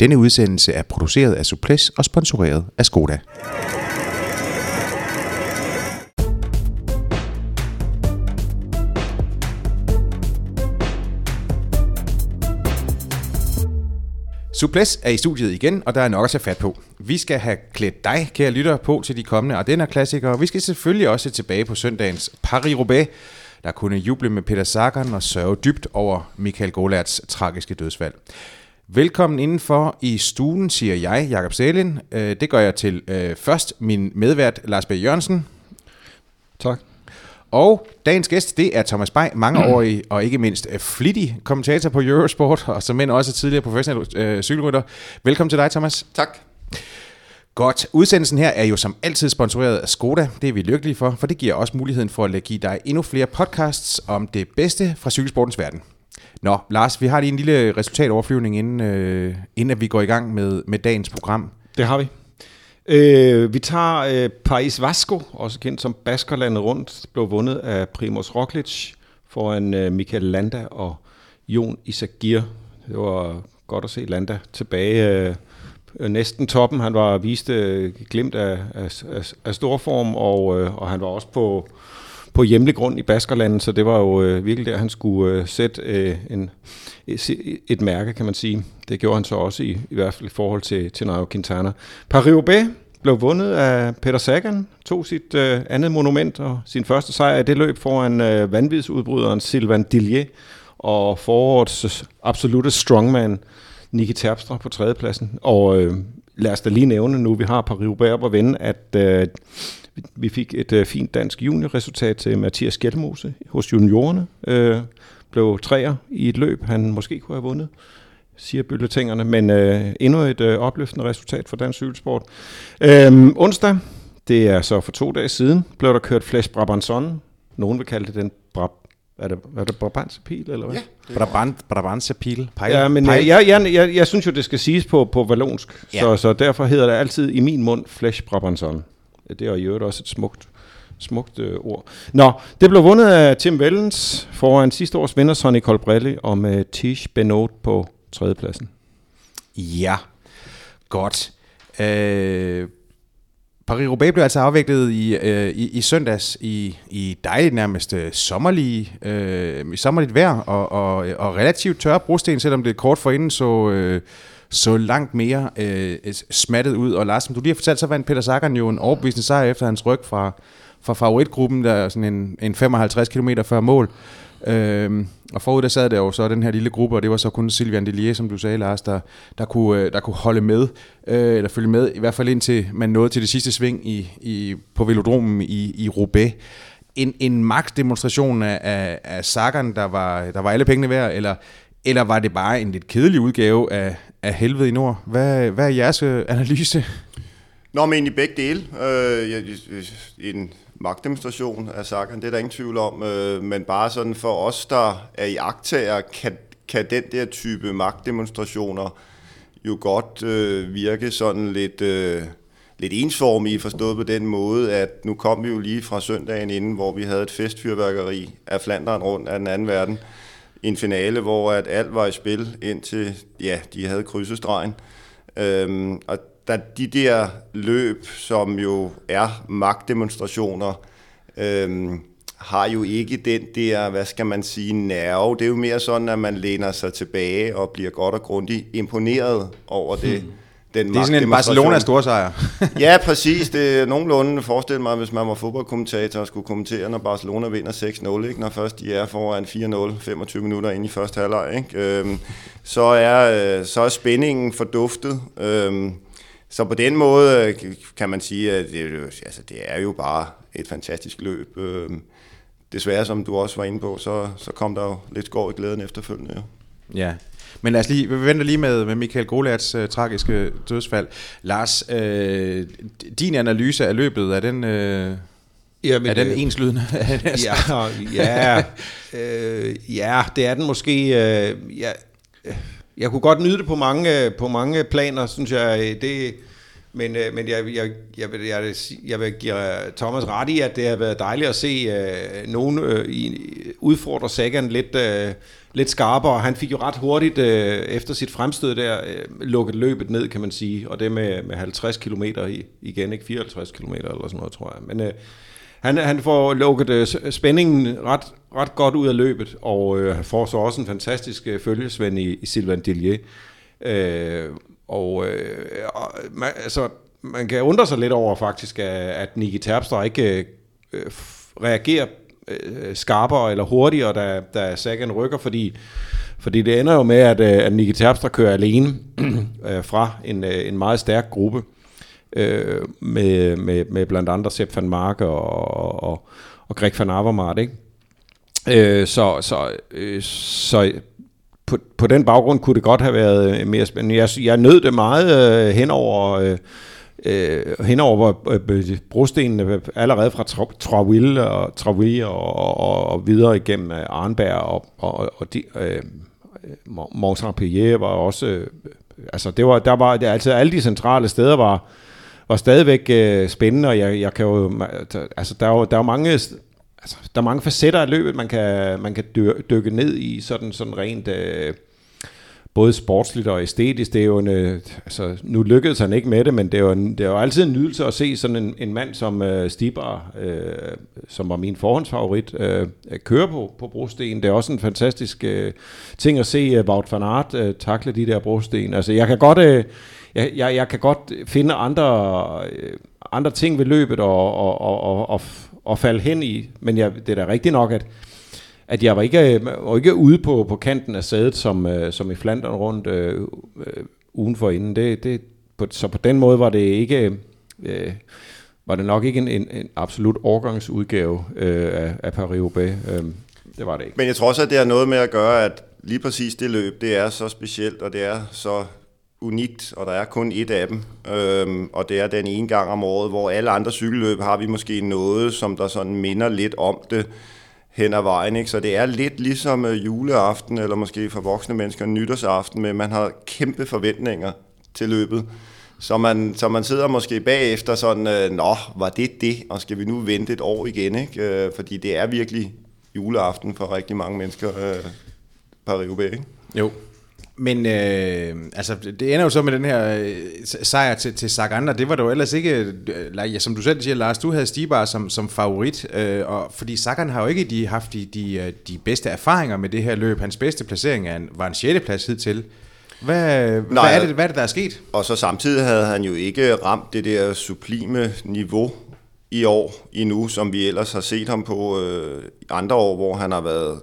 Denne udsendelse er produceret af Suples og sponsoreret af Skoda. Suples er i studiet igen, og der er nok at tage fat på. Vi skal have klædt dig, kære lytter, på til de kommende Ardenner-klassikere. Vi skal selvfølgelig også tilbage på søndagens Paris-Roubaix, der kunne juble med Peter Sagan og sørge dybt over Michael Golarts tragiske dødsfald. Velkommen indenfor i stuen, siger jeg, Jakob Sælin. Øh, det gør jeg til øh, først min medvært, Lars B. Jørgensen. Tak. Og dagens gæst, det er Thomas Bay, mangeårig og ikke mindst øh, flittig kommentator på Eurosport, og som end også tidligere professionel øh, cykelrytter. Velkommen til dig, Thomas. Tak. Godt. Udsendelsen her er jo som altid sponsoreret af Skoda. Det er vi lykkelige for, for det giver også muligheden for at give dig endnu flere podcasts om det bedste fra cykelsportens verden. Nå, Lars, vi har lige en lille resultatoverflyvning, inden, øh, inden at vi går i gang med, med dagens program. Det har vi. Øh, vi tager øh, Paris Vasco, også kendt som Baskerlandet rundt, blev vundet af Primoz Roglic foran øh, Michael Landa og Jon Isagir. Det var godt at se Landa tilbage øh, næsten toppen. Han var vist øh, glemt af, af, af, af storform, og, øh, og han var også på, på hjemlig grund i Baskerlandet, så det var jo øh, virkelig der, han skulle øh, sætte øh, en, et, et mærke, kan man sige. Det gjorde han så også i, i hvert fald i forhold til, til Nairo Quintana. Paris-Roubaix blev vundet af Peter Sagan, tog sit øh, andet monument og sin første sejr i det løb foran øh, vanvidsudbryderen Sylvain Dillier og forårets absolute strongman Nicky Terpstra på tredjepladsen. Og øh, lad os da lige nævne, nu vi har Paris-Roubaix på at vende, at øh, vi fik et øh, fint dansk juniorresultat til Mathias Gjelmose hos juniorerne. Øh, blev træer i et løb, han måske kunne have vundet, siger bylletingerne, men øh, endnu et øh, opløftende resultat for dansk cykelsport. Øh, onsdag, det er så for to dage siden, blev der kørt Flash Brabanson. Nogen vil kalde det den Brab er det, er det Brabantse pil, eller hvad? Ja. Brabant, Brabantse pil. Pejl. Ja, men jeg, jeg, jeg, jeg, jeg synes jo, det skal siges på, på valonsk, ja. så, så derfor hedder det altid i min mund Flash Brabanson. Det er jo også et smukt, smukt øh, ord. Nå, det blev vundet af Tim Vellens foran sidste års vinder Sonny Colbrelli og med Tish Benot på tredjepladsen. Ja, godt. Øh, Paris-Roubaix blev altså afviklet i, øh, i, i søndags i, i dejligt nærmest øh, sommerlige, øh, sommerligt vejr og, og, og relativt tørre brosten, selvom det kort forinden så... Øh, så langt mere øh, smattet ud. Og Lars, som du lige har fortalt, så vandt Peter Sagan jo en overbevisende sejr efter hans ryg fra, fra favoritgruppen, der er sådan en, en 55 km før mål. Øhm, og forud der sad der jo så den her lille gruppe, og det var så kun Silvian Delier, som du sagde, Lars, der, der, kunne, øh, der kunne holde med, øh, eller følge med, i hvert fald indtil man nåede til det sidste sving i, i, på velodromen i, i Roubaix. En, en magtdemonstration af, af, af Sagan, der var, der var alle pengene værd, eller, eller var det bare en lidt kedelig udgave af, af helvede i nord? Hvad, hvad er jeres øh, analyse? Nå, men i begge dele. Øh, en magtdemonstration af Sagan, det er der ingen tvivl om. Øh, men bare sådan for os, der er i aktager, kan, kan den der type magtdemonstrationer jo godt øh, virke sådan lidt... Øh, lidt ensformige forstået på den måde, at nu kom vi jo lige fra søndagen inden, hvor vi havde et festfyrværkeri af Flanderen rundt af den anden verden en finale, hvor at alt var i spil indtil ja, de havde krydset stregen. Øhm, og der, de der løb, som jo er magtdemonstrationer, øhm, har jo ikke den der, hvad skal man sige, nerve. Det er jo mere sådan, at man læner sig tilbage og bliver godt og grundigt imponeret over det. Hmm den Det er sådan en Barcelona storsejr. ja, præcis. Det er nogenlunde forestil mig, hvis man var fodboldkommentator og skulle kommentere, når Barcelona vinder 6-0, ikke? når først de er foran 4-0, 25 minutter ind i første halvleg. Ikke? Øhm, så, er, øh, så er spændingen forduftet. Øhm, så på den måde øh, kan man sige, at det, altså, det er jo bare et fantastisk løb. Øhm, desværre, som du også var inde på, så, så kom der jo lidt skår i glæden efterfølgende. Ja. ja, men lad os lige, vi venter lige med, med Michael Golerts uh, tragiske dødsfald. Lars, uh, din analyse af løbet, er den... Uh, Jamen, er den øh, enslydende? ja, ja, øh, ja, det er den måske. Øh, ja, jeg kunne godt nyde det på mange, øh, på mange planer, synes jeg. Øh, det, Men, øh, men jeg, jeg, jeg, vil, jeg, vil, jeg vil give Thomas ret i, at det har været dejligt at se øh, nogen øh, i, udfordre Sagan lidt, øh, lidt skarpere. Han fik jo ret hurtigt øh, efter sit fremstød der øh, lukket løbet ned, kan man sige. Og det med, med 50 km igen, ikke 54 km eller sådan noget, tror jeg. Men øh, han, han får lukket øh, spændingen ret, ret godt ud af løbet, og øh, får så også en fantastisk øh, følgesvend i, i Sylvain Dillier. Øh, og øh, øh man, altså, man kan undre sig lidt over faktisk, at Niki Terpstra ikke øh, reagerer øh, skarpere eller hurtigere, da, da Sagan rykker, fordi, fordi det ender jo med, at, øh, at Niki Terpstra kører alene øh, fra en, øh, en meget stærk gruppe øh, med, med, med blandt andre Sepp van Marke og, og, og Greg van Avermaet, ikke? Øh, så, så, øh, så på, på den baggrund kunne det godt have været øh, mere spændende. Jeg, jeg nød det meget øh, henover, øh, øh, henover øh, øh, brostenene allerede fra Traville og, Traville og, og, og videre igennem øh, Arnberg og, og, og de, øh, Montsaint-Pierre var også... Øh, altså, det var, der var, det, altså alle de centrale steder var, var stadigvæk øh, spændende, og jeg, jeg kan jo, altså der er jo, der er jo mange, altså, der er mange facetter af løbet, man kan, man kan dykke ned i, sådan, sådan rent, øh, både sportsligt og æstetisk. Det er jo en, øh, altså, nu lykkedes han ikke med det, men det er jo, en, det er jo altid en nydelse at se sådan en, en mand som øh, Stibar, øh, som var min forhåndsfavorit, øh, køre på, på brosten. Det er også en fantastisk øh, ting at se øh, Wout van Aert øh, takle de der brosten. Altså, jeg kan godt... Øh, jeg, jeg, jeg kan godt finde andre, øh, andre ting ved løbet og, og, og, og, og falde hen i, men jeg, det er da rigtigt nok, at, at jeg var ikke, øh, var ikke ude på, på kanten af sædet, som, øh, som i Flandern rundt øh, øh, ugen for inden. Det, det, på, så på den måde var det ikke... Øh, øh var det nok ikke en, en, en absolut årgangsudgave øh, af, af Paris-Roubaix. Øh, det var det ikke. Men jeg tror også, at det har noget med at gøre, at lige præcis det løb, det er så specielt, og det er så unikt, og der er kun et af dem, øhm, og det er den ene gang om året, hvor alle andre cykelløb har vi måske noget, som der sådan minder lidt om det hen ad vejen. Ikke? Så det er lidt ligesom øh, juleaften, eller måske for voksne mennesker nytårsaften, men man har kæmpe forventninger til løbet. Så man, så man sidder måske bagefter sådan, øh, nå, var det det, og skal vi nu vente et år igen? Ikke? Øh, fordi det er virkelig juleaften for rigtig mange mennesker, øh, Paris-Roubaix. Jo, men øh, altså, det ender jo så med den her øh, sejr til, til Sagan, og det var det jo ellers ikke, øh, ja, som du selv siger, Lars, du havde Stibar som, som favorit, øh, og, fordi Sagan har jo ikke de, haft de, de, øh, de bedste erfaringer med det her løb. Hans bedste placering er en, var en 6. plads hidtil. Hvad, Nej, hvad, er det, hvad er det, der er sket? Og så samtidig havde han jo ikke ramt det der sublime niveau i år endnu, som vi ellers har set ham på øh, andre år, hvor han har været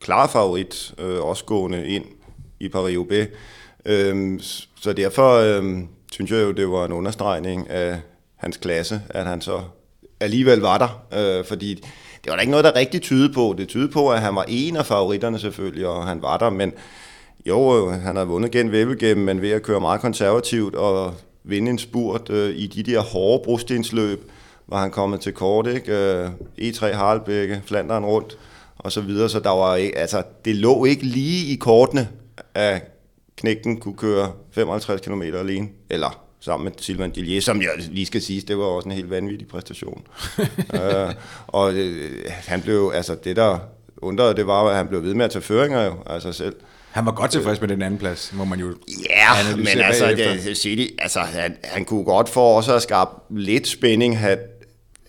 klar favorit, øh, også gående ind i Paris-Roubaix. Øhm, så derfor øhm, synes jeg jo, det var en understregning af hans klasse, at han så alligevel var der, øh, fordi det var da ikke noget, der rigtig tydede på. Det tyder på, at han var en af favoritterne selvfølgelig, og han var der, men jo, øh, han har vundet gen Wevelgem, men ved at køre meget konservativt og vinde en spurt øh, i de der hårde brostensløb, var han kommet til kort, ikke? Øh, E3 Harlbække, Flanderen rundt, og så videre, så der var ikke, altså, det lå ikke lige i kortene, at knægten kunne køre 55 km alene, eller sammen med Silvan Dillier, som jeg lige skal sige, det var også en helt vanvittig præstation. uh, og øh, han blev, altså det der undrede, det var, at han blev ved med at tage føringer jo, altså selv. Han var godt tilfreds med den anden plads, må man jo Ja, men altså, det, City, altså han, han kunne godt for også at skabe lidt spænding, have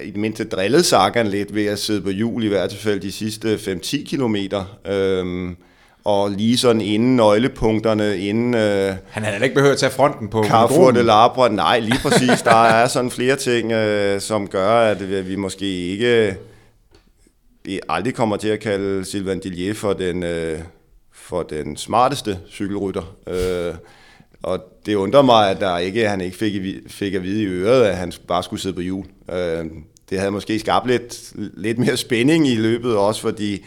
i det mindste drillet Sagan lidt ved at sidde på hjul i hvert fald de sidste 5-10 kilometer. Øhm, og lige sådan inden nøglepunkterne, inden... Øh, Han havde ikke behøvet at tage fronten på Carrefour de Labre, nej, lige præcis. der er sådan flere ting, øh, som gør, at vi måske ikke vi aldrig kommer til at kalde Sylvain Dillier for den, øh, for den smarteste cykelrytter. Øh, og det undrer mig, at der ikke, han ikke fik, fik at vide i øret, at han bare skulle sidde på hjul. Øh, det havde måske skabt lidt, lidt mere spænding i løbet også, fordi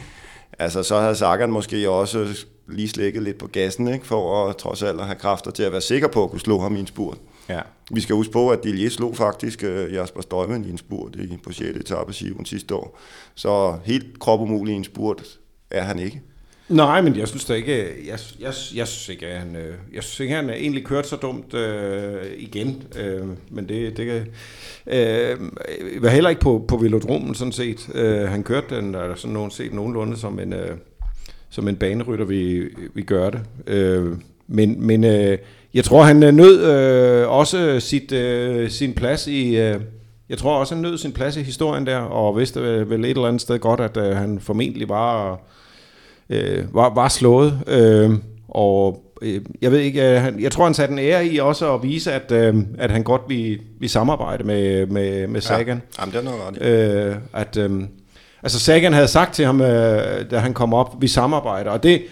altså, så havde Sagan måske også lige slækket lidt på gassen, ikke, for at trods alt at have kræfter til at være sikker på at kunne slå ham i en spurt. Ja. Vi skal huske på, at Dillier slog faktisk uh, Jasper Støjman i en spurt i, på 6. etape sidste år. Så helt kropumulig i en spurt er han ikke. Nej, men jeg synes da ikke, øh, jeg, jeg, jeg synes ikke, at han, øh, jeg synes ikke, at han egentlig kørt så dumt øh, igen. Øh, men det, det kan, øh, var heller ikke på, på velodromen sådan set. Øh, han kørte den, eller sådan nogen set nogenlunde som en, øh, som en banerytter, vi, vi gør det. Øh, men men øh, jeg tror, han nød øh, også sit, øh, sin plads i... Øh, jeg tror også, han nød sin plads i historien der, og vidste vel et eller andet sted godt, at øh, han formentlig var, øh, var, var slået. Øh, og øh, jeg ved ikke, øh, han, jeg tror, han satte en ære i også at vise, at, øh, at han godt vil, vil samarbejde med, med, med Sagan. Ja, jamen, det er nok ret. Øh, at, øh, altså Sagan havde sagt til ham, øh, da han kom op, vi samarbejder, og det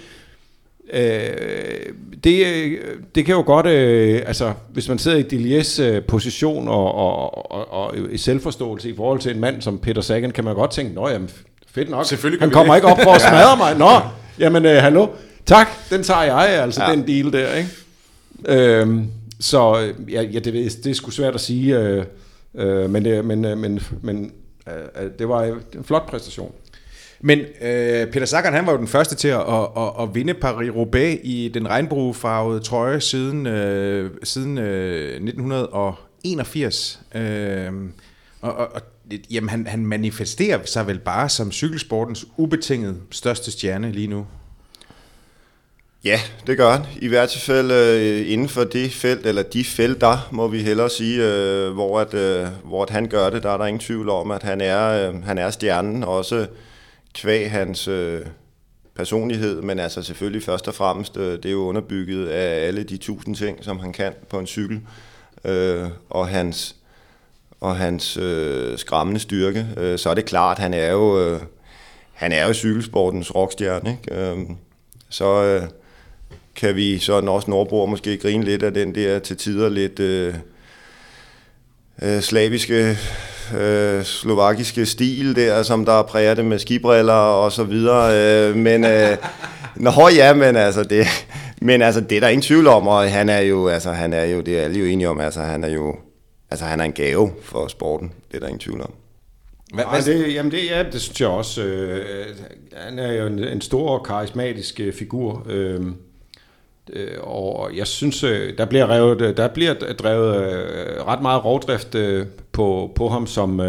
Øh, det, det kan jo godt, øh, altså hvis man sidder i Dilies øh, position og, og, og, og i selvforståelse i forhold til en mand som Peter Sagan, kan man godt tænke, nå jamen, fedt nok, Selvfølgelig han kommer ikke op for at smadre mig. Nå, jamen øh, hallo, tak, den tager jeg, altså ja. den deal der, ikke? Øhm, så øh, ja, ja det, det er sgu svært at sige, øh, øh, men, det, men, øh, men, men øh, det var en flot præstation. Men øh, Peter Sagan, han var jo den første til at, at, at, at vinde Paris-Roubaix i den regnbuefarvede trøje siden, øh, siden øh, 1981. Øh, og, og, og jamen, han, han manifesterer sig vel bare som cykelsportens ubetinget største stjerne lige nu. Ja, det gør han. I hvert fald øh, inden for det felt, eller de felter, må vi hellere sige, øh, hvor, at, øh, hvor at han gør det. Der er der ingen tvivl om, at han er, øh, han er stjernen, også kvæg hans øh, personlighed, men altså selvfølgelig først og fremmest, øh, det er jo underbygget af alle de tusind ting, som han kan på en cykel, øh, og hans, og hans øh, skræmmende styrke. Øh, så er det klart, han er jo, øh, han er jo cykelsportens rockstjerne, ikke? Øh, så... Øh, kan vi sådan også nordbor måske grine lidt af den der til tider lidt øh, øh, slaviske, øh, slovakiske stil der, som der præger det med skibriller og så videre. Øh, men øh, nå ja, men altså det, men altså det er der ingen tvivl om, og han er jo, altså han er jo, det er alle jo enige om, altså han er jo, altså han er en gave for sporten, det er der ingen tvivl om. Hvad, hvad? Det, jamen det, ja, det synes jeg også. Øh, han er jo en, en stor karismatisk øh, figur. Øh, Øh, og jeg synes, øh, der bliver, revet, der bliver drevet øh, ret meget rovdrift på, på ham som,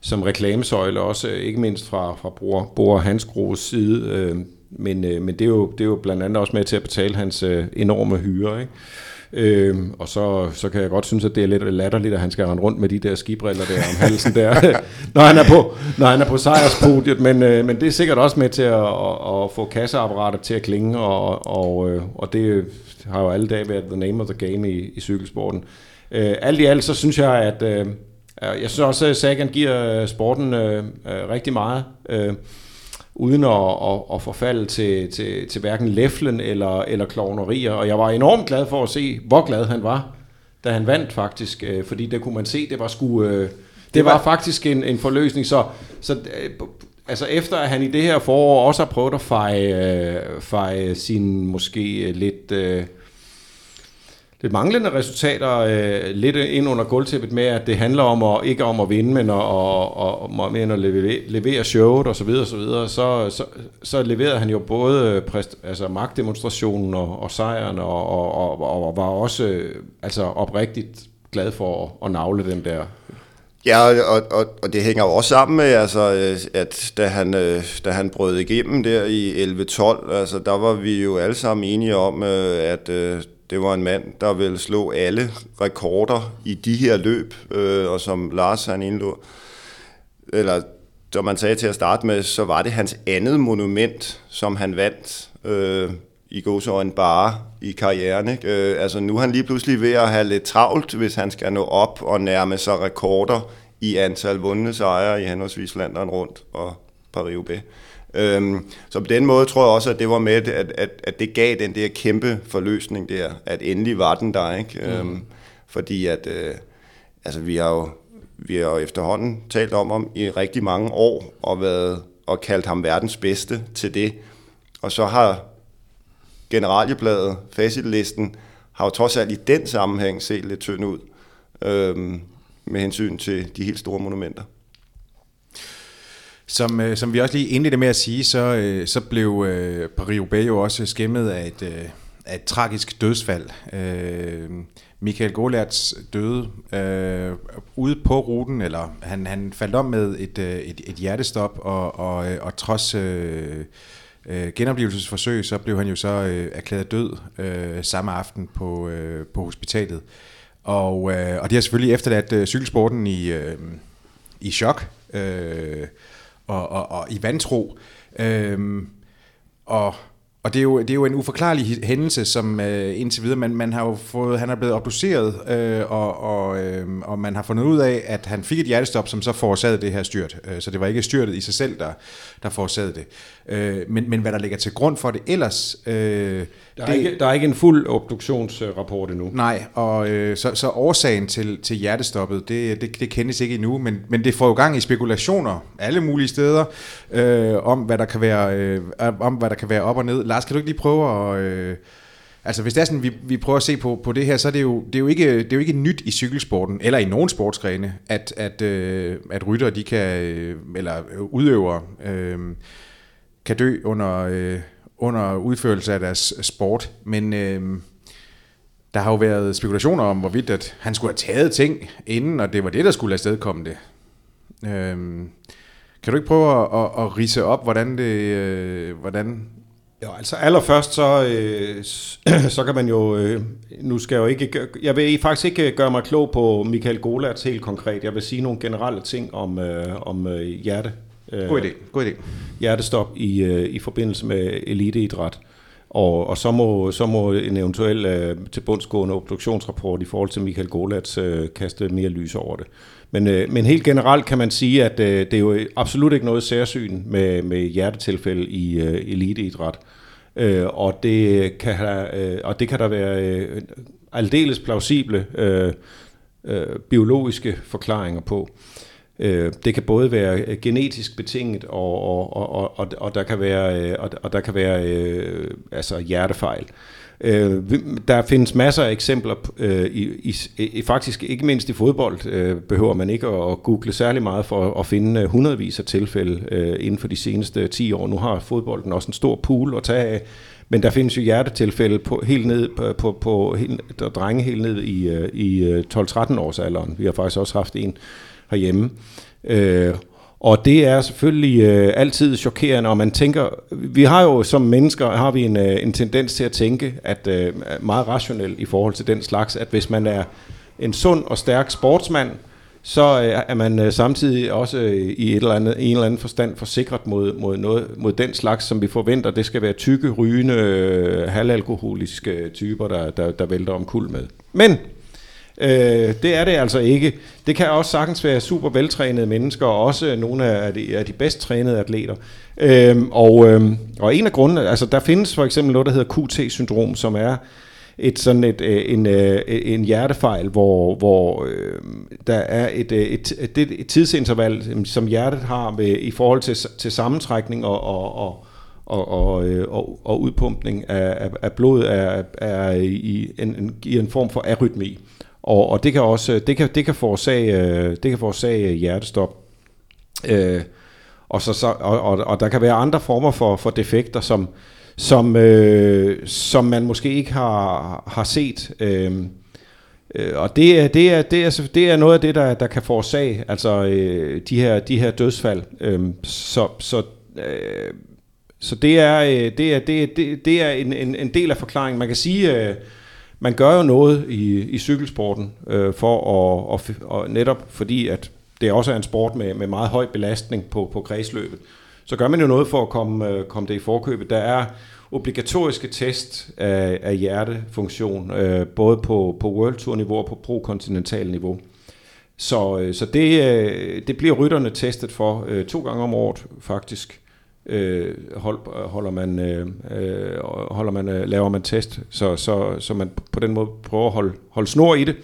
som reklamesøjle, også ikke mindst fra, fra Bror, Bror Hans Gros side. Men, men det, er jo, det er jo blandt andet også med til at betale hans enorme hyre. Ikke? Øhm, og så, så kan jeg godt synes, at det er lidt latterligt, at han skal rende rundt med de der skibriller der om halsen der, når han er på, når han er på sejrspodiet, men, øh, men det er sikkert også med til at, at, at få kasseapparatet til at klinge, og, og, øh, og det har jo alle dage været the name of the game i, i cykelsporten. Øh, alt i alt, så synes jeg, at øh, jeg synes også, at Sagan giver sporten øh, øh, rigtig meget. Øh, uden at, at, at forfalde til, til, til hverken læflen eller, eller klovnerier. Og jeg var enormt glad for at se, hvor glad han var, da han vandt faktisk. Øh, fordi det kunne man se, det var sgu... Øh, det, det var, var faktisk en, en forløsning. Så, så øh, altså efter at han i det her forår også har prøvet at feje, øh, feje sin måske lidt... Øh, lidt manglende resultater øh, lidt ind under gulvtæppet med, at det handler om at, ikke om at vinde, men at, og, og, men at levere, levere showet og så videre, så, videre. Så, så, så leverede han jo både præst, altså magtdemonstrationen og, og sejren, og, og, og, og var også øh, altså oprigtigt glad for at, at navle den der Ja, og, og, og det hænger jo også sammen med, altså, øh, at da han, øh, da han brød igennem der i 11-12, altså, der var vi jo alle sammen enige om, at det var en mand, der ville slå alle rekorder i de her løb, øh, og som Lars han indlå, eller som man sagde til at starte med, så var det hans andet monument, som han vandt øh, i gåsøjne bare i karrieren. Ikke? Øh, altså nu er han lige pludselig ved at have lidt travlt, hvis han skal nå op og nærme sig rekorder i antal vundne sejre i henholdsvis Flandern rundt og Paris-Roubaix. Øhm, så på den måde tror jeg også, at det var med, at, at, at det gav den der kæmpe forløsning der, at endelig var den der, ikke? Mm. Øhm, fordi at, øh, altså vi har jo vi har jo efterhånden talt om ham i rigtig mange år, og, været, og kaldt ham verdens bedste til det. Og så har generaliebladet, facitlisten, har jo trods alt i den sammenhæng set lidt tynd ud, øhm, med hensyn til de helt store monumenter. Som, øh, som vi også lige indledte med at sige, så, øh, så blev øh, Paris-Roubaix jo også skæmmet af et, øh, af et tragisk dødsfald. Øh, Michael Golerts døde øh, ude på ruten, eller han, han faldt om med et, øh, et, et hjertestop, og, og, øh, og trods øh, øh, genoplevelsesforsøg, så blev han jo så øh, erklæret død øh, samme aften på, øh, på hospitalet. Og, øh, og det har selvfølgelig efterladt øh, cykelsporten i, øh, i chok øh, og, og, og i vantro. Øhm, og og det er, jo, det er jo en uforklarlig hændelse, som øh, indtil videre, man, man har jo fået, han er blevet obduceret, øh, og, og, øh, og man har fundet ud af, at han fik et hjertestop, som så forårsagede det her styrt. Øh, så det var ikke styrtet i sig selv, der, der forårsagede det. Øh, men, men hvad der ligger til grund for det ellers... Øh, der, er det, ikke, der er ikke en fuld obduktionsrapport endnu. Nej, og øh, så, så årsagen til, til hjertestoppet, det, det, det kendes ikke endnu, men, men det får jo gang i spekulationer alle mulige steder, øh, om, hvad der kan være, øh, om hvad der kan være op og ned. Lars, kan du ikke lige prøve at... Øh, Altså hvis det er sådan, vi, vi prøver at se på, på det her, så er det, jo, det, er jo ikke, det er jo ikke nyt i cykelsporten, eller i nogen sportsgrene, at, at, øh, at rytter, de kan, øh, eller udøvere, øh, kan dø under, øh, under udførelse af deres sport. Men øh, der har jo været spekulationer om, hvorvidt at han skulle have taget ting inden, og det var det, der skulle afstedkomme det. Øhm, kan du ikke prøve at, at, at rise op, hvordan det, øh, hvordan Ja, altså allerførst så, øh, så kan man jo, øh, nu skal jeg jo ikke, jeg vil faktisk ikke gøre mig klog på Michael Golerts helt konkret. Jeg vil sige nogle generelle ting om, øh, om øh, hjerte. Øh, God idé, god idé. Hjertestop i, øh, i forbindelse med eliteidræt. Og, og så, må, så må en eventuel øh, tilbundsgående obduktionsrapport i forhold til Michael Golats øh, kaste mere lys over det. Men, øh, men helt generelt kan man sige, at øh, det er jo absolut ikke noget særsyn med, med hjertetilfælde i øh, eliteidræt. Øh, og, det kan have, øh, og det kan der være øh, aldeles plausible øh, øh, biologiske forklaringer på. Øh, Øh, det kan både være øh, genetisk betinget, og, og, og, og, og der kan være, øh, og, og der kan være altså hjertefejl. Øh, der findes masser af eksempler, øh, i, i, i, faktisk ikke mindst i fodbold, øh, behøver man ikke at, at google særlig meget for at finde hundredvis af tilfælde øh, inden for de seneste 10 år. Nu har fodbolden også en stor pool at tage af, men der findes jo hjertetilfælde på, helt ned på, på, på helt, der drenge helt ned i, i 12-13 års alderen. Vi har faktisk også haft en herhjemme. Øh, og det er selvfølgelig øh, altid chokerende, og man tænker, vi har jo som mennesker, har vi en, øh, en tendens til at tænke, at øh, meget rationelt i forhold til den slags, at hvis man er en sund og stærk sportsmand, så øh, er man øh, samtidig også øh, i et eller andet, en eller anden forstand forsikret mod, mod, noget, mod den slags, som vi forventer. Det skal være tykke, rygende, øh, halvalkoholiske typer, der, der, der vælter om kul med. Men Øh, det er det altså ikke. Det kan også sagtens være super veltrænede mennesker, og også nogle af de, af de bedst trænede atleter. Øh, og, øh, og en af grundene, altså der findes for eksempel noget, der hedder QT-syndrom, som er et sådan et, øh, en, øh, en hjertefejl, hvor, hvor øh, der er et, øh, et, et, et, et tidsinterval, som hjertet har med, i forhold til, til sammentrækning og, og, og og, og, og, og udpumpning af, af, af blod er, er i, en, en, i en form for arytmi. Og, og det kan også øh, det kan, det kan forårsage, øh, det kan forårsage øh, hjertestop. Øh, og, så, så, og, og, og der kan være andre former for, for defekter, som, som, øh, som man måske ikke har, har set. Øh, og det er, det, er, det, er, det er noget af det, der, der kan forårsage altså, øh, de, her, de her dødsfald. Øh, så, så, øh, så det er, øh, det er, det, det, det er en, en, en del af forklaringen. Man kan sige, øh, man gør jo noget i, i cykelsporten øh, for at, og, og netop fordi, at det også er en sport med, med meget høj belastning på, på kredsløbet, så gør man jo noget for at komme, øh, komme det i forkøbet. Der er obligatoriske test af, af hjertefunktion, øh, både på, på World Tour niveau og på pro-kontinental niveau. Så, øh, så det, øh, det bliver rytterne testet for øh, to gange om året faktisk øh, hold, holder man, øh, øh, holder man, øh, laver man test, så, så, så man på den måde prøver at holde, holde snor i det.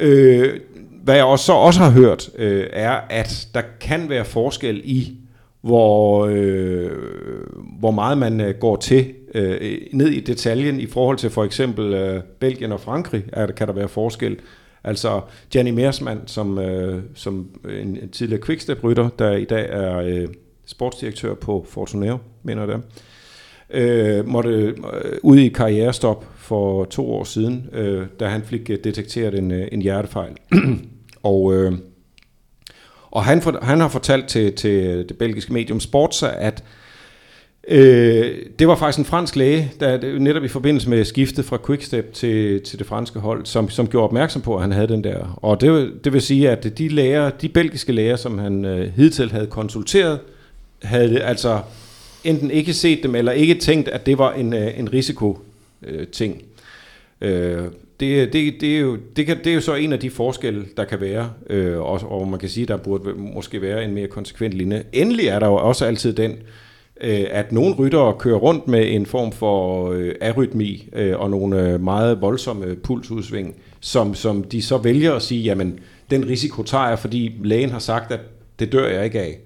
Øh, hvad jeg også, så også har hørt, øh, er, at der kan være forskel i, hvor, øh, hvor meget man øh, går til øh, ned i detaljen i forhold til for eksempel øh, Belgien og Frankrig, er, kan der være forskel. Altså Gianni Meersmann, som, øh, som en, en tidligere quickstep-rytter, der i dag er øh, sportsdirektør på Fortuneo, mener jeg det øh, måtte øh, ud i karrierestop for to år siden, øh, da han fik øh, detekteret en, øh, en hjertefejl. og øh, og han, for, han har fortalt til, til øh, det belgiske medium Sportsa, at øh, det var faktisk en fransk læge, der netop i forbindelse med skiftet fra Quickstep til, til det franske hold, som, som gjorde opmærksom på, at han havde den der. Og det, det vil sige, at de læger, de belgiske læger, som han øh, hidtil havde konsulteret, havde altså enten ikke set dem, eller ikke tænkt, at det var en, øh, en risiko-ting. Øh, øh, det, det, det, er jo, det, kan, det er jo så en af de forskelle, der kan være, øh, og, og man kan sige, der burde måske være en mere konsekvent linje. Endelig er der jo også altid den, øh, at nogle ryttere kører rundt med en form for øh, arytmi øh, og nogle øh, meget voldsomme pulsudsving, som, som de så vælger at sige, jamen den risiko tager jeg, fordi lægen har sagt, at det dør jeg ikke af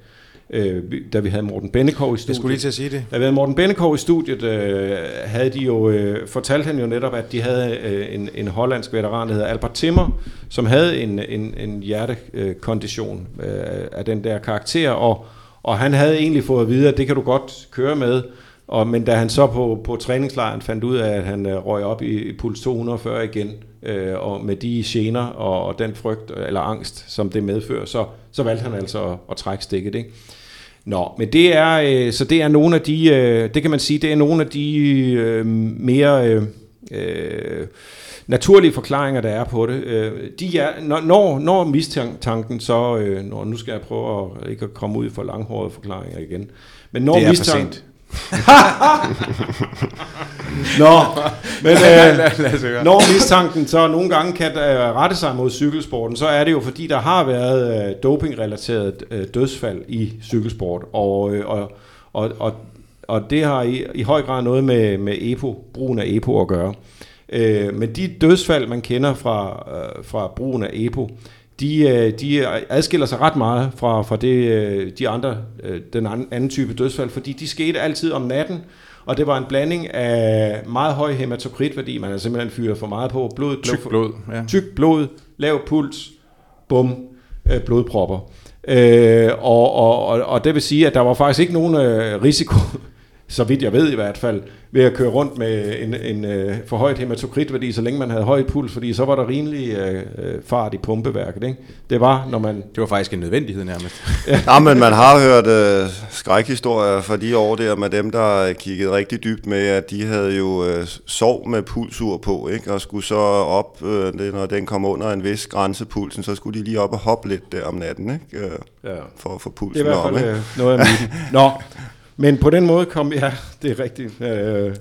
øh, da vi havde Morten Bennekov i studiet. Jeg skulle lige til at sige det. Da vi havde Morten Bennekov i studiet, øh, havde de jo, øh, fortalte han jo netop, at de havde øh, en, en hollandsk veteran, der hedder Albert Timmer, som havde en, en, en hjertekondition øh, af den der karakter, og, og han havde egentlig fået at vide, at det kan du godt køre med, og, men da han så på, på træningslejren fandt ud af, at han øh, røg op i, i puls 240 igen, øh, og med de gener og, og den frygt eller angst, som det medfører, så, så valgte han altså at, at trække stikket. Ikke? Nå, men det er, øh, så det er nogle af de, øh, det kan man sige, det er nogle af de øh, mere øh, øh, naturlige forklaringer, der er på det. Øh, de er, når, når mistanken så, øh, når, nu skal jeg prøve at ikke at komme ud for langhårede forklaringer igen, men når mistanken, for sent. Nå, men øh, når mistanken så nogle gange kan øh, rette sig mod cykelsporten, så er det jo fordi, der har været øh, dopingrelateret øh, dødsfald i cykelsport, og, øh, og, og, og, og det har i, i høj grad noget med, med EPO, brugen af EPO at gøre. Øh, men de dødsfald, man kender fra, øh, fra brugen af EPO, de, øh, de adskiller sig ret meget fra, fra det, øh, de andre, øh, den anden type dødsfald, fordi de skete altid om natten, og det var en blanding af meget høj hematokritværdi, man har simpelthen fyret for meget på, blod, tyk blod, ja. tyk blod, lav puls, bum, blodpropper. Øh, og, og, og, og det vil sige, at der var faktisk ikke nogen øh, risiko så vidt jeg ved i hvert fald, ved at køre rundt med en, en uh, forhøjet hematokritværdi, så længe man havde høj puls, fordi så var der rimelig uh, fart i pumpeværket. Ikke? Det var, når man... Det var faktisk en nødvendighed nærmest. ja. ja, men man har hørt uh, skrækhistorier fra de år der med dem, der kiggede rigtig dybt med, at de havde jo uh, sov med pulsur på, ikke? og skulle så op, uh, det, når den kom under en vis grænsepulsen, så skulle de lige op og hoppe lidt der om natten, ikke? Uh, ja. for at få pulsen op. Det er i hvert fald op, noget af Nå, men på den måde kom, ja, det er rigtigt. Øh,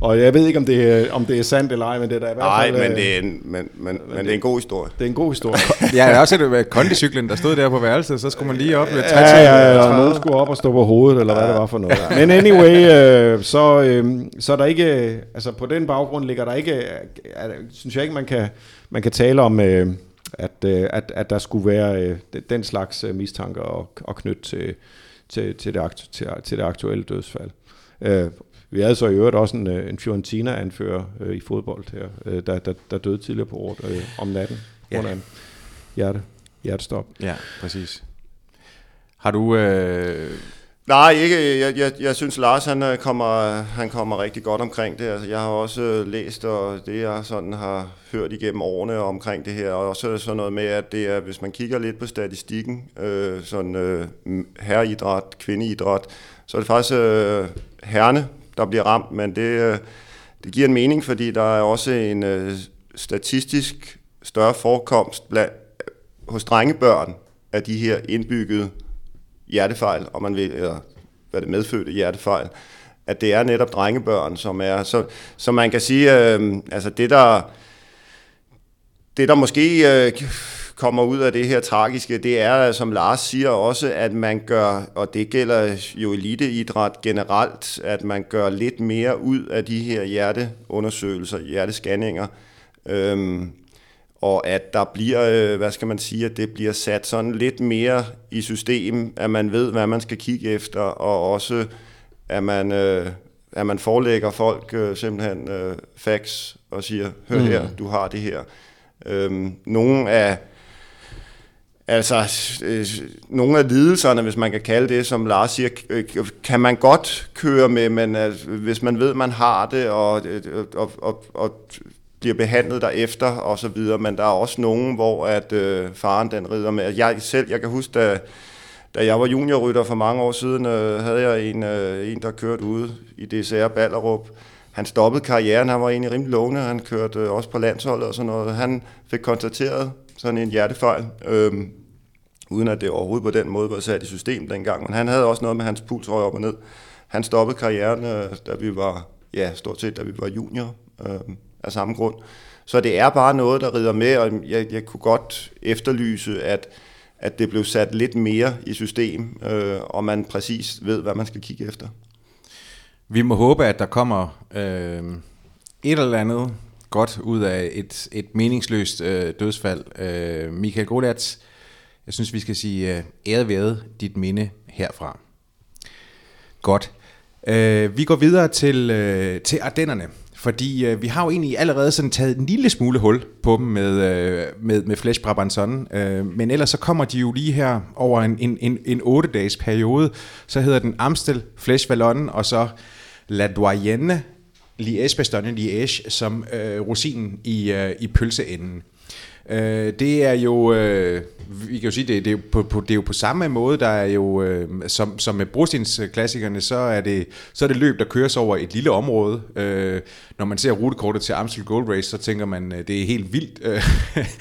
og jeg ved ikke, om det, er, om det er sandt eller ej, men det er da i hvert fald... Nej, men, det er en, men, men, men, men det er en god historie. Det er en god historie. ja, der er også et med kondicyklen, der stod der på værelset, så skulle man lige op med 30 Ja, ja, ja, og nogen skulle op og stå på hovedet, eller ja. hvad det var for noget. Men anyway, øh, så, øh, så er der ikke... Altså på den baggrund ligger der ikke... Er, synes jeg ikke, man kan, man kan tale om... Øh, at, øh, at, at der skulle være øh, den slags øh, mistanker og, og knytte til, til, til, det, aktu- til, til det aktuelle dødsfald. Øh, vi havde så i øvrigt også en, øh, en Fiorentina-anfører øh, i fodbold her, øh, der, der, der døde tidligere på året øh, om natten ja. under en hjerte, hjertestop. Ja, præcis. Har du... Øh Nej, ikke. Jeg, jeg, jeg synes, Lars han øh, kommer, han kommer rigtig godt omkring det. Altså, jeg har også øh, læst, og det jeg sådan har hørt igennem årene omkring det her, og også sådan noget med, at det er, hvis man kigger lidt på statistikken, øh, sådan øh, herreidræt, kvindeidræt, så er det faktisk øh, herrene, der bliver ramt, men det, øh, det giver en mening, fordi der er også en øh, statistisk større forekomst blandt, hos drengebørn af de her indbyggede hjertefejl, om man vil, eller hvad det medfødte hjertefejl, at det er netop drengebørn, som er, så, så man kan sige, øh, altså det der, det der måske øh, kommer ud af det her tragiske, det er, som Lars siger også, at man gør, og det gælder jo eliteidræt generelt, at man gør lidt mere ud af de her hjerteundersøgelser, hjertescanninger, øh, og at der bliver, øh, hvad skal man sige, at det bliver sat sådan lidt mere i system, at man ved, hvad man skal kigge efter, og også at man, øh, at man forelægger folk øh, simpelthen facts og siger, hør her, mm. du har det her. Øhm, nogle af Altså, øh, nogle af lidelserne, hvis man kan kalde det, som Lars siger, øh, kan man godt køre med, men hvis man ved, man har det, og, øh, og, og, og bliver behandlet derefter, og så videre. Men der er også nogen, hvor at øh, faren den rider med. Jeg selv, jeg kan huske, da, da jeg var juniorrytter for mange år siden, øh, havde jeg en, øh, en, der kørte ude i DCR Ballerup. Han stoppede karrieren, han var egentlig rimelig lovende, han kørte øh, også på landsholdet og sådan noget. Han fik konstateret sådan en hjertefejl, øh, uden at det overhovedet på den måde var sat i system dengang. Men han havde også noget med hans puls røg op og ned. Han stoppede karrieren, øh, da vi var, ja, stort set, da vi var junior øh, af samme grund. Så det er bare noget, der rider med, og jeg, jeg kunne godt efterlyse, at, at det blev sat lidt mere i system, øh, og man præcis ved, hvad man skal kigge efter. Vi må håbe, at der kommer øh, et eller andet godt ud af et, et meningsløst øh, dødsfald. Øh, Michael Golatz, jeg synes, vi skal sige øh, æret været dit minde herfra. Godt. Øh, vi går videre til, øh, til Ardennerne, fordi øh, vi har jo egentlig allerede sådan taget en lille smule hul på dem med, øh, med, med Flesh Brabanson, øh, men ellers så kommer de jo lige her over en, en, en, en 8-dages periode, så hedder den Amstel, Flesh Vallon og så La Doyenne Liège Bastogne Liège som øh, rosinen i, øh, i pølseenden. Øh, det er jo, øh, vi kan jo sige, det, det, er jo på, på, det er jo på samme måde, der er jo, øh, som, som med brostensklassikerne, så er, det, så er det løb, der køres over et lille område. Øh, når man ser rutekortet til Amstel Gold Race, så tænker man, øh, det er helt vildt. Øh,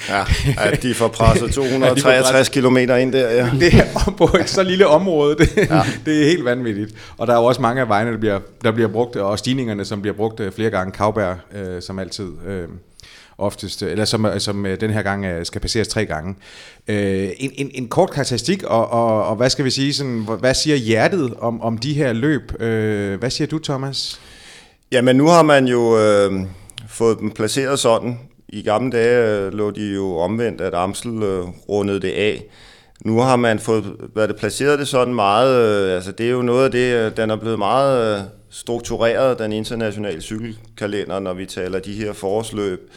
ja, at de får presset 263 ja, km ind der, ja. Det er på et så lille område, det, ja. det er helt vanvittigt. Og der er jo også mange af vejene, der bliver, der bliver brugt, og stigningerne, som bliver brugt øh, flere gange. Kavbær, øh, som altid. Øh, oftest, øh, eller som, som øh, den her gang øh, skal passeres tre gange. Øh, en, en, en kort karakteristik, og, og, og hvad skal vi sige, sådan, hvad siger hjertet om, om de her løb? Øh, hvad siger du, Thomas? Jamen, nu har man jo øh, fået dem placeret sådan. I gamle dage øh, lå de jo omvendt, at Amsel øh, rundede det af. Nu har man fået været det placeret det sådan meget, øh, altså det er jo noget af det, øh, den er blevet meget øh, struktureret, den internationale cykelkalender, når vi taler de her forårsløb.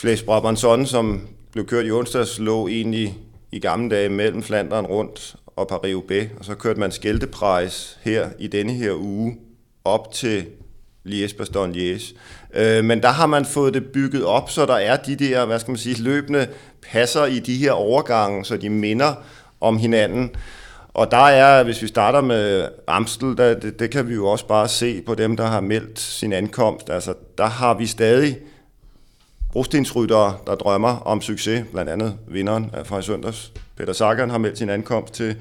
Flæs Brabanson, som blev kørt i onsdags, lå egentlig i gamle dage mellem Flanderen rundt og Paris-Roubaix, og så kørte man skældeprejs her i denne her uge op til Liège-Bastogne-Liège. Øh, men der har man fået det bygget op, så der er de der, hvad skal man sige, løbende passer i de her overgange, så de minder om hinanden. Og der er, hvis vi starter med Amstel, der, det, det kan vi jo også bare se på dem, der har meldt sin ankomst. Altså, der har vi stadig brostensryttere, der drømmer om succes, blandt andet vinderen fra i søndags. Peter Sagan har meldt sin ankomst til,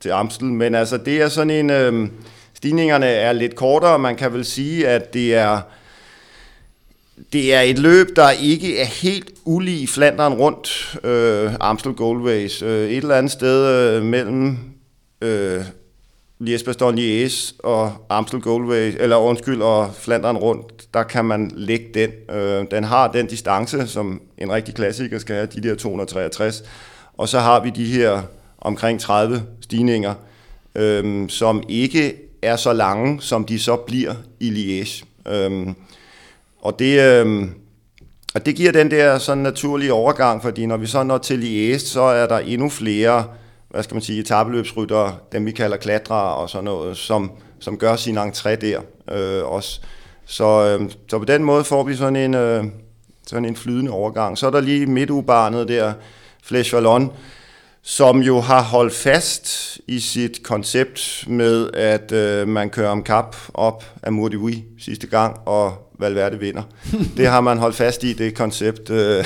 til Amstel, men altså det er sådan en, øh, stigningerne er lidt kortere, man kan vel sige, at det er, det er et løb, der ikke er helt ulig Flanderen rundt, øh, Amstel Gold Race. Øh, et eller andet sted øh, mellem øh, Jesper Bastogne Lies og Amstel Goldway, eller undskyld, og Flanderen rundt, der kan man lægge den. Øh, den har den distance, som en rigtig klassiker skal have, de der 263. Og så har vi de her omkring 30 stigninger, øh, som ikke er så lange, som de så bliver i Liège. Øh, og det... Øh, og det giver den der sådan naturlige overgang, fordi når vi så når til Liège, så er der endnu flere hvad skal man sige, etabeløbsryttere, dem vi kalder klatrere og sådan noget, som, som gør sin entré der øh, også. Så, øh, så på den måde får vi sådan en, øh, sådan en flydende overgang. Så er der lige midtubarnet der, Flesh Vallon, som jo har holdt fast i sit koncept med, at øh, man kører om kap op af Mourdiwi sidste gang, og Valverde vinder. Det har man holdt fast i, det koncept. Øh,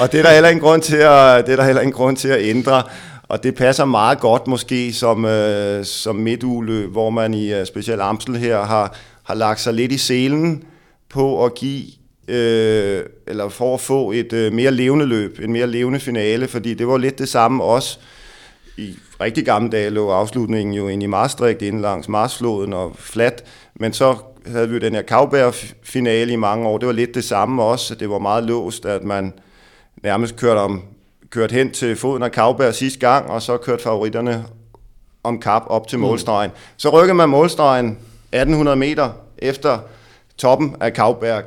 og det er der heller ingen grund til at, det er der heller ingen grund til at ændre. Og det passer meget godt måske som, øh, som midtugle, hvor man i øh, specielt Amstel her har, har lagt sig lidt i selen på at give, øh, eller for at få et øh, mere levende løb, en mere levende finale, fordi det var lidt det samme også i rigtig gamle dage lå afslutningen jo ind i Maastricht, ind langs Marsfloden og flat, men så havde vi jo den her Kauberg-finale i mange år. Det var lidt det samme også. Det var meget låst, at man nærmest kørte om kørt hen til foden af Kavberg sidste gang, og så kørt favoritterne om kap op til mm. målstregen. Så rykker man målstregen 1800 meter efter toppen af Kavberg.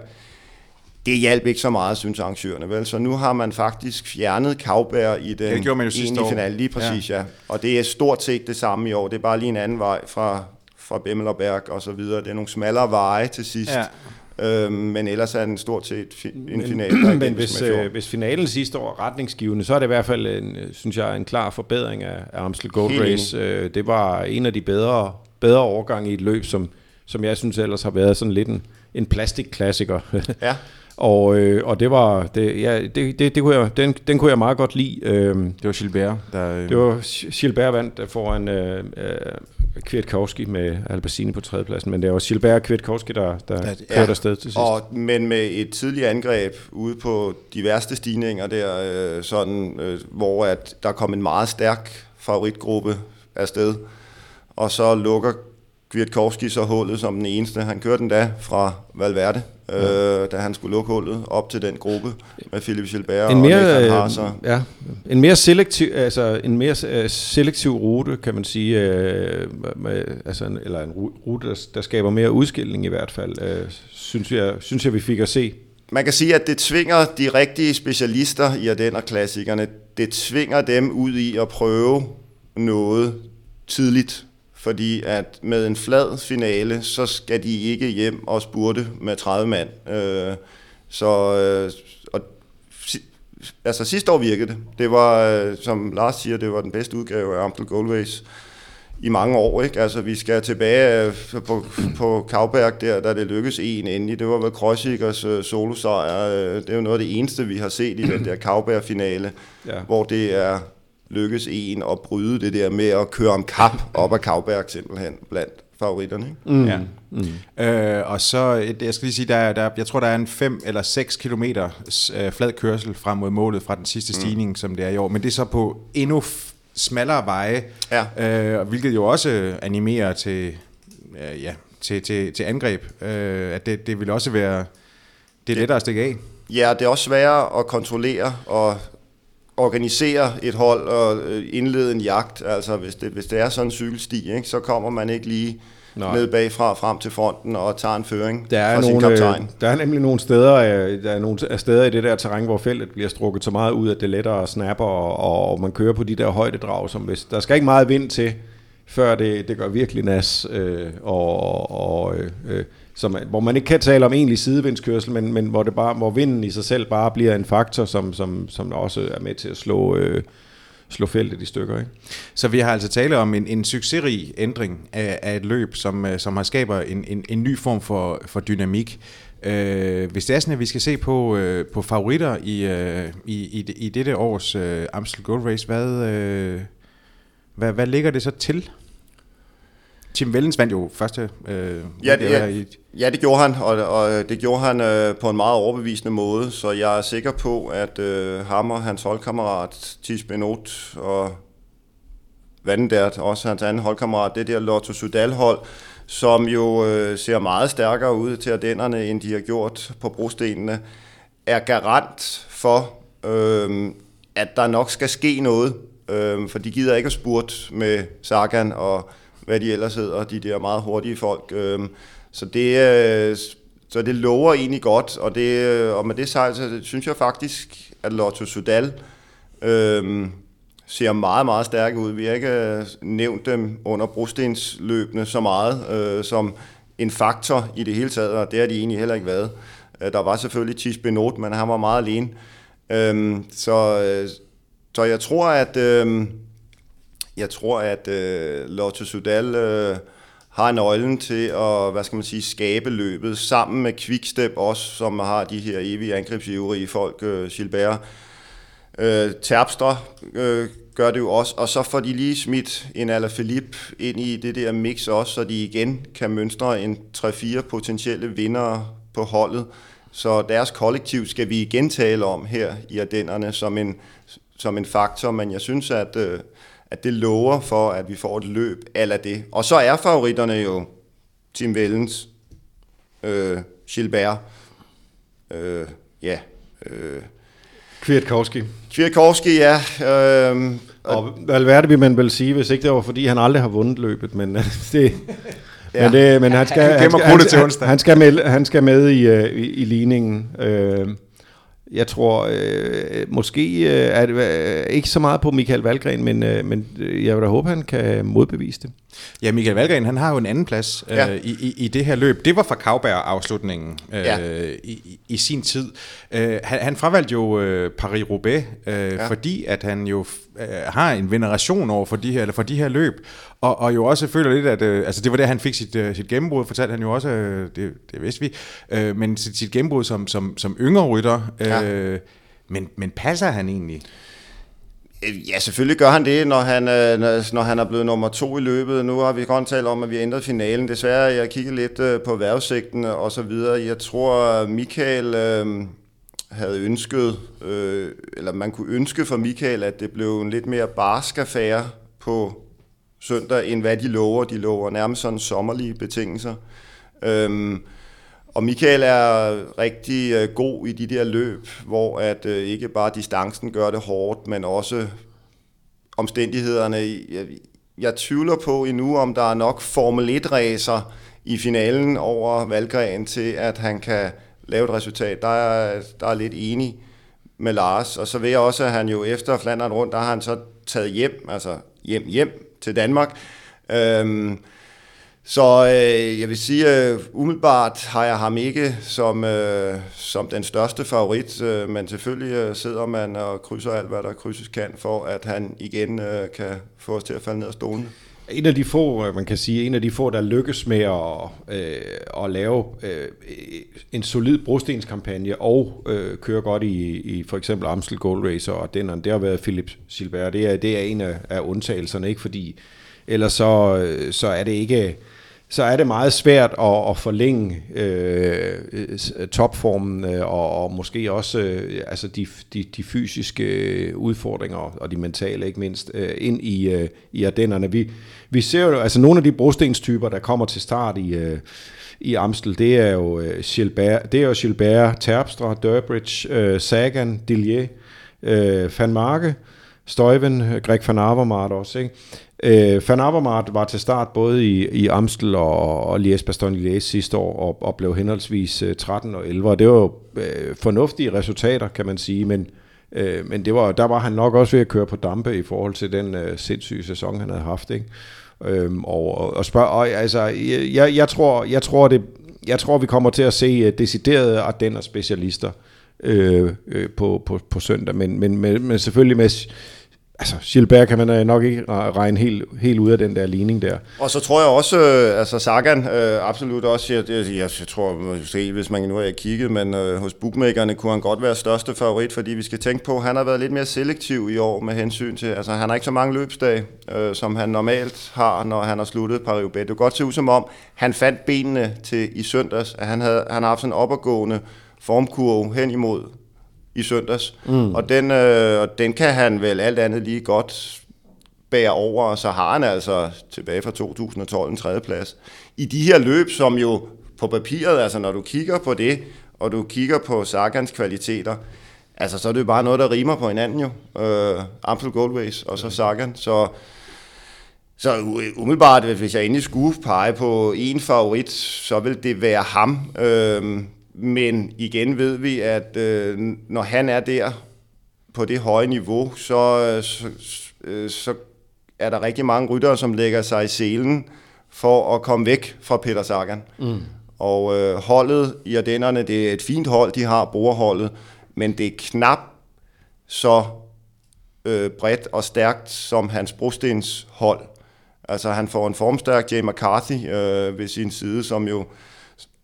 det hjalp ikke så meget, synes arrangørerne. Vel? Så nu har man faktisk fjernet Kavbær i den det man jo egentlige finale. Lige præcis, ja. ja. Og det er stort set det samme i år. Det er bare lige en anden vej fra, fra Bemmelberg og så videre. Det er nogle smallere veje til sidst. Ja. Øhm, men ellers er den stort set fi- en finale. Men, er men igen, hvis, øh, hvis finalen sidste år er retningsgivende, så er det i hvert fald, en, øh, synes jeg, en klar forbedring af, af Amstel Gold Helt Race. Øh, det var en af de bedre, bedre overgange i et løb, som, som jeg synes ellers har været sådan lidt en, en plastikklassiker. Ja. og, øh, og det var, det, ja, det, det, det kunne jeg, den, den kunne jeg meget godt lide. Øh, Det var Gilbert, der... øh, det var Gilbert vandt foran øh, øh, Kwiatkowski med Albacini på tredjepladsen, men det var Gilbert og Kwiatkowski, der, der Ja, kørte ja. afsted til sidst. Og, men med et tidligt angreb ude på de værste stigninger der, øh, sådan, øh, hvor at der kom en meget stærk favoritgruppe afsted, og så lukker Kwiatkowski så hullet som den eneste. Han kørte den da fra Valverde, øh, da han skulle lukke hullet op til den gruppe med Philip Gilbert en og mere, Nathan øh, Harser. ja, en mere selektiv, altså en mere øh, selektiv rute, kan man sige, øh, med, altså en, eller en ru- rute, der, der skaber mere udskilling i hvert fald, øh, synes, jeg, synes jeg, vi fik at se. Man kan sige, at det tvinger de rigtige specialister i Ardenner-klassikerne, det tvinger dem ud i at prøve noget tidligt. Fordi at med en flad finale, så skal de ikke hjem og spurte med 30 mand. Øh, så øh, og, altså sidste år virkede det. Det var, øh, som Lars siger, det var den bedste udgave af Amstel Gold Race i mange år. Ikke? Altså, vi skal tilbage øh, på, på Kavberg, der, da det lykkedes en endelig. Det var vel Krøsikers øh, solosejr. Øh, Det er jo noget af det eneste, vi har set i den der Kavberg-finale, Ja. hvor det er lykkes en at bryde det der med at køre om kap op ad Kavberg simpelthen blandt favoritterne. Ikke? Mm. Ja. Mm. Øh, og så, jeg skal lige sige, der, er- der, jeg tror, der er en 5 eller 6 kilometer øh, flad kørsel frem mod målet fra den sidste stigning, mm. som det er i år. Men det er så på endnu f- smallere veje, Ja. øh, hvilket jo også animerer til, øh, ja, til, til, til angreb. Øh, at det, det vil også være det er lettere at stikke af. Ja, det er også sværere at kontrollere og organisere et hold og øh, indlede en jagt. Altså, hvis det, hvis det er sådan en cykelsti, ikke, så kommer man ikke lige Nej. Ned bagfra frem til fronten og tager en føring Der er, fra sin nogle, øh, kaptajn. der er nemlig nogle steder, øh, der er nogle er steder i det der terræn, hvor feltet bliver strukket så meget ud, at det er lettere at snappe, og, og man kører på de der højdedrag, som hvis, der skal ikke meget vind til, før det, det gør virkelig nas, øh, og, og, øh, øh, som, hvor man ikke kan tale om egentlig sidevindskørsel, men, men hvor, det bare, hvor vinden i sig selv bare bliver en faktor, som, som, som også er med til at slå, øh, slå feltet i stykker. Ikke? Så vi har altså tale om en, en succesrig ændring af, af et løb, som, øh, som har skaber en, en, en ny form for, for dynamik. Øh, hvis det er sådan, at vi skal se på, øh, på favoritter i, øh, i, i, i dette års øh, Amstel Gold Race, hvad, øh, hvad, hvad ligger det så til? Tim Vellens vandt jo første øh, Ja, det, ja, i, ja, det gjorde han, og, og det gjorde han øh, på en meget overbevisende måde, så jeg er sikker på, at øh, ham og hans holdkammerat Tis Benot og Vandert, også hans anden holdkammerat, det der Lotto Sudal-hold, som jo øh, ser meget stærkere ud til Ardennerne, end de har gjort på brostenene, er garant for, øh, at der nok skal ske noget, øh, for de gider ikke at spurte med Sagan og hvad de ellers hedder, de der meget hurtige folk. Øh, så det, øh, så det lover egentlig godt, og, det, øh, og med det sejl, så synes jeg faktisk, at Lotto Sudal øh, ser meget, meget stærke ud. Vi har ikke øh, nævnt dem under brostensløbene så meget øh, som en faktor i det hele taget, og det har de egentlig heller ikke været. Øh, der var selvfølgelig Tis Benot, men han var meget alene. Øhm, øh, så, så jeg tror, at øh, jeg tror, at øh, Lotto Sudal øh, har nøglen til at, hvad skal man sige, skabe løbet sammen med Quickstep også, som har de her evige angrebsivrige folk, øh, Gilbert, Øh, Terpstra øh, gør det jo også, og så får de lige smidt en Alaphilippe ind i det der mix også, så de igen kan mønstre en 3-4 potentielle vindere på holdet. Så deres kollektiv skal vi igen tale om her i Ardennerne som en, som en faktor, men jeg synes, at, øh, at det lover for, at vi får et løb eller det. Og så er favoritterne jo Tim Vellens, øh, Gilbert, øh, ja, øh, Kwiatkowski. Kwiatkowski, ja. Øh, Og Valverde vil man vel sige, hvis ikke det var, fordi han aldrig har vundet løbet, men øh, det... Ja. Men, det, men han skal, han, skal, han, til han, onsdag. han, skal med, han skal med i, øh, i, i ligningen. Øh, jeg tror øh, måske øh, er det øh, ikke så meget på Michael Valgren, men, øh, men øh, jeg vil da håbe, han kan modbevise det. Ja, Michael Valgren, han har jo en anden plads Ja. øh, i, i, i det her løb. Det var fra Kauberg-afslutningen øh, Ja. i, i, i sin tid. Øh, han, han fravalgte jo øh, Paris-Roubaix, øh, ja. fordi at han jo øh, har en veneration over for de her, eller for de her løb, og, og jo også føler lidt, at øh, altså det var der, han fik sit, øh, sit gennembrud, fortalte han jo også, øh, det, det vidste vi, øh, men sit, sit gennembrud som, som, som yngre rytter. Øh, Ja. men, men passer han egentlig? Øh, ja, selvfølgelig gør han det, når han, øh, når- når han er blevet nummer to i løbet. Nu har vi godt talt om, at vi har ændret finalen. Desværre, jeg kiggede lidt øh, på vejrudsigten og så videre. Jeg tror, Michael øh, havde ønsket, øh, eller man kunne ønske for Michael, at det blev en lidt mere barsk affære på søndag, end hvad de lover. De lover nærmest sådan sommerlige betingelser. Øh, og Michael er rigtig øh, god i de der løb, hvor at øh, ikke bare distancen gør det hårdt, men også omstændighederne. Jeg, jeg tvivler på endnu, om der er nok Formel 1-racer i finalen over Valgren til, at han kan lave et resultat. Der er, der er lidt enig med Lars. Og så ved jeg også, at han jo efter Flandern rundt, der har han så taget hjem, altså hjem, hjem til Danmark. Øhm, så øh, jeg vil sige, øh, umiddelbart har jeg ham ikke som, øh, som den største favorit, øh, men selvfølgelig øh, sidder man og krydser alt, hvad der krydses kan, for at han igen øh, kan få os til at falde ned af stolen. En af de få, øh, man kan sige, en af de få, der lykkes med at, øh, at lave øh, en solid brostenskampagne og øh, køre godt i, i for eksempel Amstel Gold Racer og den, det har været Philip Gilbert. Det er, det er en af, af undtagelserne, ikke fordi ellers så, øh, så er det ikke så er det meget svært at, at forlænge øh, topformen øh, og, og måske også øh, altså de, de, de fysiske udfordringer og de mentale ikke mindst øh, ind i, øh, i Ardennerne. Vi, vi ser jo altså nogle af de brostenstyper, der kommer til start i, øh, i Amstel, det er jo øh, Gilbert, det er jo Gilbert, Terpstra, Durbridge, øh, Sagan, Dillier, øh, Van Marke, Øh, Støjven, Greg van Avermaet også, ikke? Øh, Van Avermaet var til start både i, i Amstel og, og Liège-Bastogne-Liège sidste år, og, og blev henholdsvis øh, 13 og 11, og det var jo øh, fornuftige resultater, kan man sige, men, øh, men det var, der var han nok også ved at køre på dampe i forhold til den øh, sindssyge sæson, han havde haft, ikke? Øhm, og, og, og spørg, og, altså, jeg, jeg, tror, jeg, tror det, jeg tror, vi kommer til at se øh, uh, deciderede Ardenner specialister øh, øh, på, på, på søndag, men, men, men, men selvfølgelig med altså Gilbert kan man nok ikke regne helt, helt ud af den der ligning der. Og så tror jeg også, øh, altså Sagan øh, absolut også, jeg, jeg, jeg tror måske, hvis man nu har kigget, men øh, hos bookmakerne kunne han godt være største favorit, fordi vi skal tænke på, at han har været lidt mere selektiv i år med hensyn til, altså han har ikke så mange løbsdage, øh, som han normalt har, når han har sluttet Paris-Roubaix. Det kunne godt se ud som om, han fandt benene til i søndags, at han, havde, han har haft sådan en opadgående formkurve hen imod i søndags. Mm. Og den, øh, den kan han vel alt andet lige godt bære over, og så har han altså tilbage fra 2012 en tredjeplads. I de her løb, som jo på papiret, altså når du kigger på det, og du kigger på Sagans kvaliteter, altså så er det jo bare noget, der rimer på hinanden jo. Øh, Amstel Gold Race og så Sagan. Så, så umiddelbart, hvis jeg endelig skulle pege på en favorit, så vil det være ham. Øh, men igen ved vi, at øh, når han er der på det høje niveau, så, så, så er der rigtig mange ryttere, som lægger sig i selen for at komme væk fra Peter Sagan. Mm. Og øh, holdet i Ardennerne, det er et fint hold, de har, brugerholdet, men det er knap så øh, bredt og stærkt som hans brostens hold. Altså han får en formstærk Jay McCarthy øh, ved sin side, som jo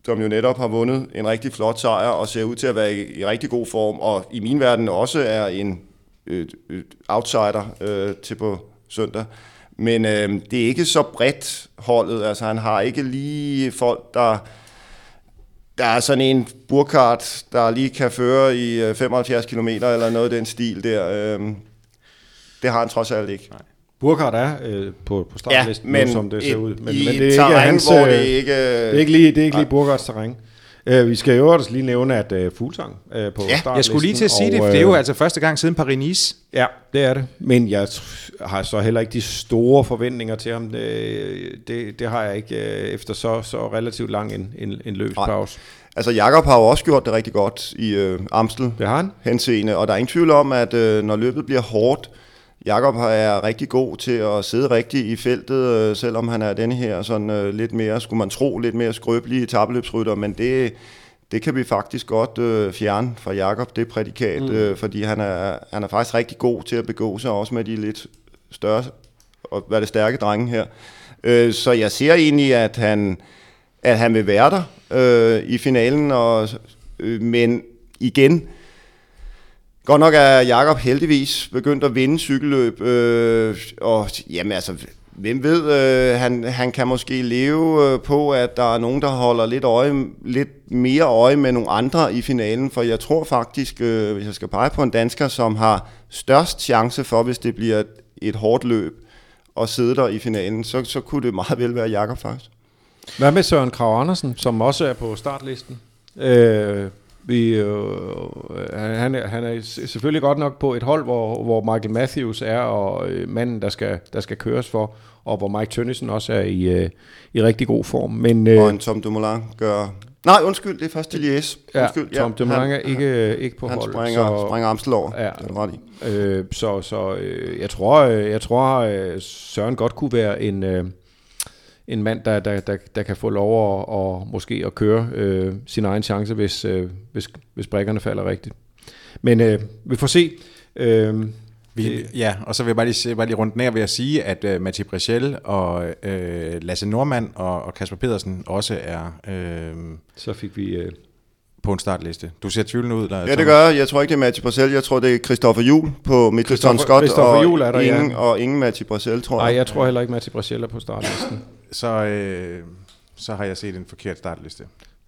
som jo netop har vundet en rigtig flot sejr og ser ud til at være i, i rigtig god form, og i min verden også er en et, et outsider øh, til på søndag. Men øh, det er ikke så bredt holdet, altså han har ikke lige folk, der... Der er sådan en burkart, der lige kan føre i øh, 75 km eller noget af den stil der. Øh, det har han trods alt ikke. Nej. Burkhardt er øh, på, på startlisten, ja, men nu, som det ser ud. Men, i men det er terræn, ikke hans, hvor det ikke... Det er ikke lige, det er ikke lige Burkhardts terræn. Øh, vi skal jo også lige nævne, at uh, Fuglsang uh, på Ja, startlisten. jeg skulle lige til at sige og, det, for det er jo øh, altså første gang siden Paris-Nice. Ja, det er det. Men jeg har så heller ikke de store forventninger til ham. Det, det, det har jeg ikke øh, efter så, så relativt lang en, en, en løbspause. Altså, Jakob har jo også gjort det rigtig godt i øh, Amstel Det har han. henseende, og der er ingen tvivl om, at øh, når løbet bliver hårdt, Jakob er rigtig god til at sidde rigtigt i feltet, øh, selvom han er denne her sådan øh, lidt mere, skulle man tro, lidt mere skrøbelige tabeløbsrytter, men det, det kan vi faktisk godt øh, fjerne fra Jakob, det prædikat, mm. øh, fordi han er, han er faktisk rigtig god til at begå sig, også med de lidt større og hvad det stærke drenge her. Øh, så jeg ser egentlig, at han, at han vil være der øh, i finalen, og, øh, men igen, Godt nok er Jakob heldigvis begyndt at vinde cykelløb, øh, og jamen altså, hvem ved, øh, han, han kan måske leve øh, på, at der er nogen, der holder lidt, øje, lidt mere øje med nogle andre i finalen, for jeg tror faktisk, øh, hvis jeg skal pege på en dansker, som har størst chance for, hvis det bliver et, et hårdt løb, at sidde der i finalen, så, så kunne det meget vel være Jakob faktisk. Hvad med Søren Krav Andersen, som også er på startlisten? Øh, vi, øh, han, er, han er selvfølgelig godt nok på et hold, hvor, hvor Michael Matthews er, og øh, manden, der skal, der skal køres for, og hvor Mike Tønnesen også er i, øh, i rigtig god form. Men, Øh. Og øh, en Tom Dumoulin gør... Nej, undskyld, det er først til Lies. ja, Undskyld, Tom Dumoulin er han- ikke, ikke på Han hold. springer, så- springer Amstel over. Ja. Ja. Det er ret i. Øh, så så øh, jeg tror, øh, jeg tror øh, Søren godt kunne være en, øh, en mand, der, der, der, der kan få lov at, og måske at køre øh, sin egen chance, hvis, øh, hvis, hvis brækkerne falder rigtigt. Men øh, vi får se. Øh, Vi, ja, og så vil jeg bare lige, bare lige rundt ned ved at sige, at uh, Mathieu Brechel og uh, Lasse Normand og, og Kasper Pedersen også er uh, så fik vi... Øh, på en startliste. Du ser tvivlende ud, der, Ja, det gør jeg. Jeg tror ikke, det er Mathieu Bracel. Jeg tror, det er Christopher Juhl på Christopher- Scott. Christopher og Juhl er der, ja. ingen, Og ingen Mathieu Bracel, tror nej, jeg. jeg tror heller ikke, Matti Brachel er på startlisten. Så, øh, så har jeg set en forkert startliste.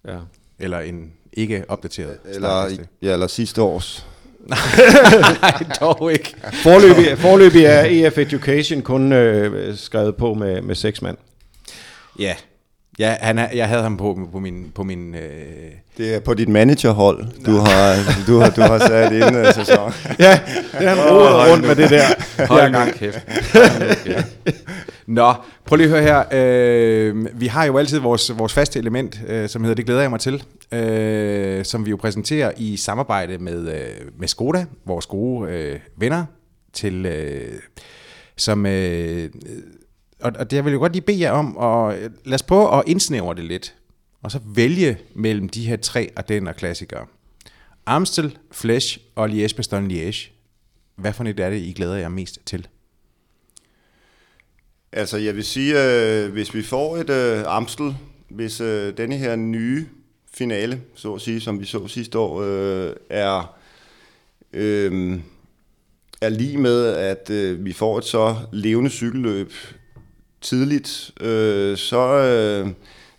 Ja. Eller en ikke opdateret Eller, startliste. ja, eller sidste års. Nej, dog ikke. Forløbig, forløbig er EF Education kun øh, skrevet på med, med seks mand. Ja, ja han, er- jeg havde ham på, på min... På min øh, Det er på dit managerhold, du har, du har, du har sat ind uh, sæson. Ja, det er han rodet rundt med det der. Hold nu kæft. Hold nu kæft. Nå, prøv lige at høre her. Øh, vi har jo altid vores, vores faste element, øh, som hedder Det glæder jeg mig til, øh, som vi jo præsenterer i samarbejde med, øh, med Skoda, vores gode øh, venner, til, øh, som, øh, og, og det jeg vil jo godt lige bede jer om, og øh, lad os prøve at indsnævre det lidt, og så vælge mellem de her tre Ardenner klassikere. Amstel, Flesh og Liège-Bastogne-Liège. Hvad for et er det, I glæder jer mest til? Altså, jeg vil sige, øh, hvis vi får et øh, Amstel, hvis øh, denne her nye finale, så at sige, som vi så sidste år, øh, er, øh, er lige med, at øh, vi får et så levende cykelløb tidligt, øh, så øh,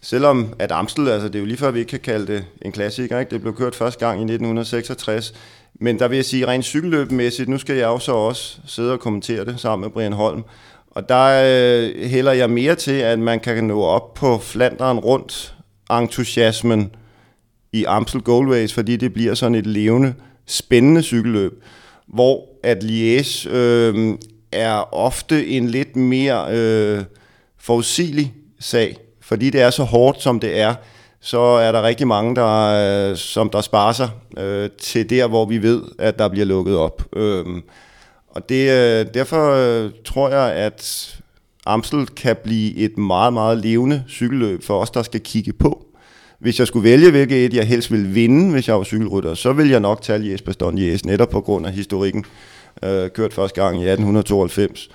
selvom at Amstel, altså det er jo lige før, vi ikke kan kalde det en klassiker, ikke? det blev kørt første gang i 1966, men der vil jeg sige, rent cykelløbmæssigt, nu skal jeg jo så også sidde og kommentere det sammen med Brian Holm, og der øh, hælder jeg mere til, at man kan nå op på Flanderen rundt entusiasmen i Amstel Gold Race, fordi det bliver sådan et levende, spændende cykelløb, hvor at Liège øh, er ofte en lidt mere øh, forudsigelig sag, fordi det er så hårdt, som det er, så er der rigtig mange, der, øh, som der sparer sig øh, til der, hvor vi ved, at der bliver lukket op. Øh, og det, øh, derfor øh, tror jeg, at Amstel kan blive et meget, meget levende cykelløb for os, der skal kigge på. Hvis jeg skulle vælge, hvilket et jeg helst vil vinde, hvis jeg var cykelrytter, så vil jeg nok tage Jesper Bastogne netop på grund af historikken. Øh, kørt første gang i 1892.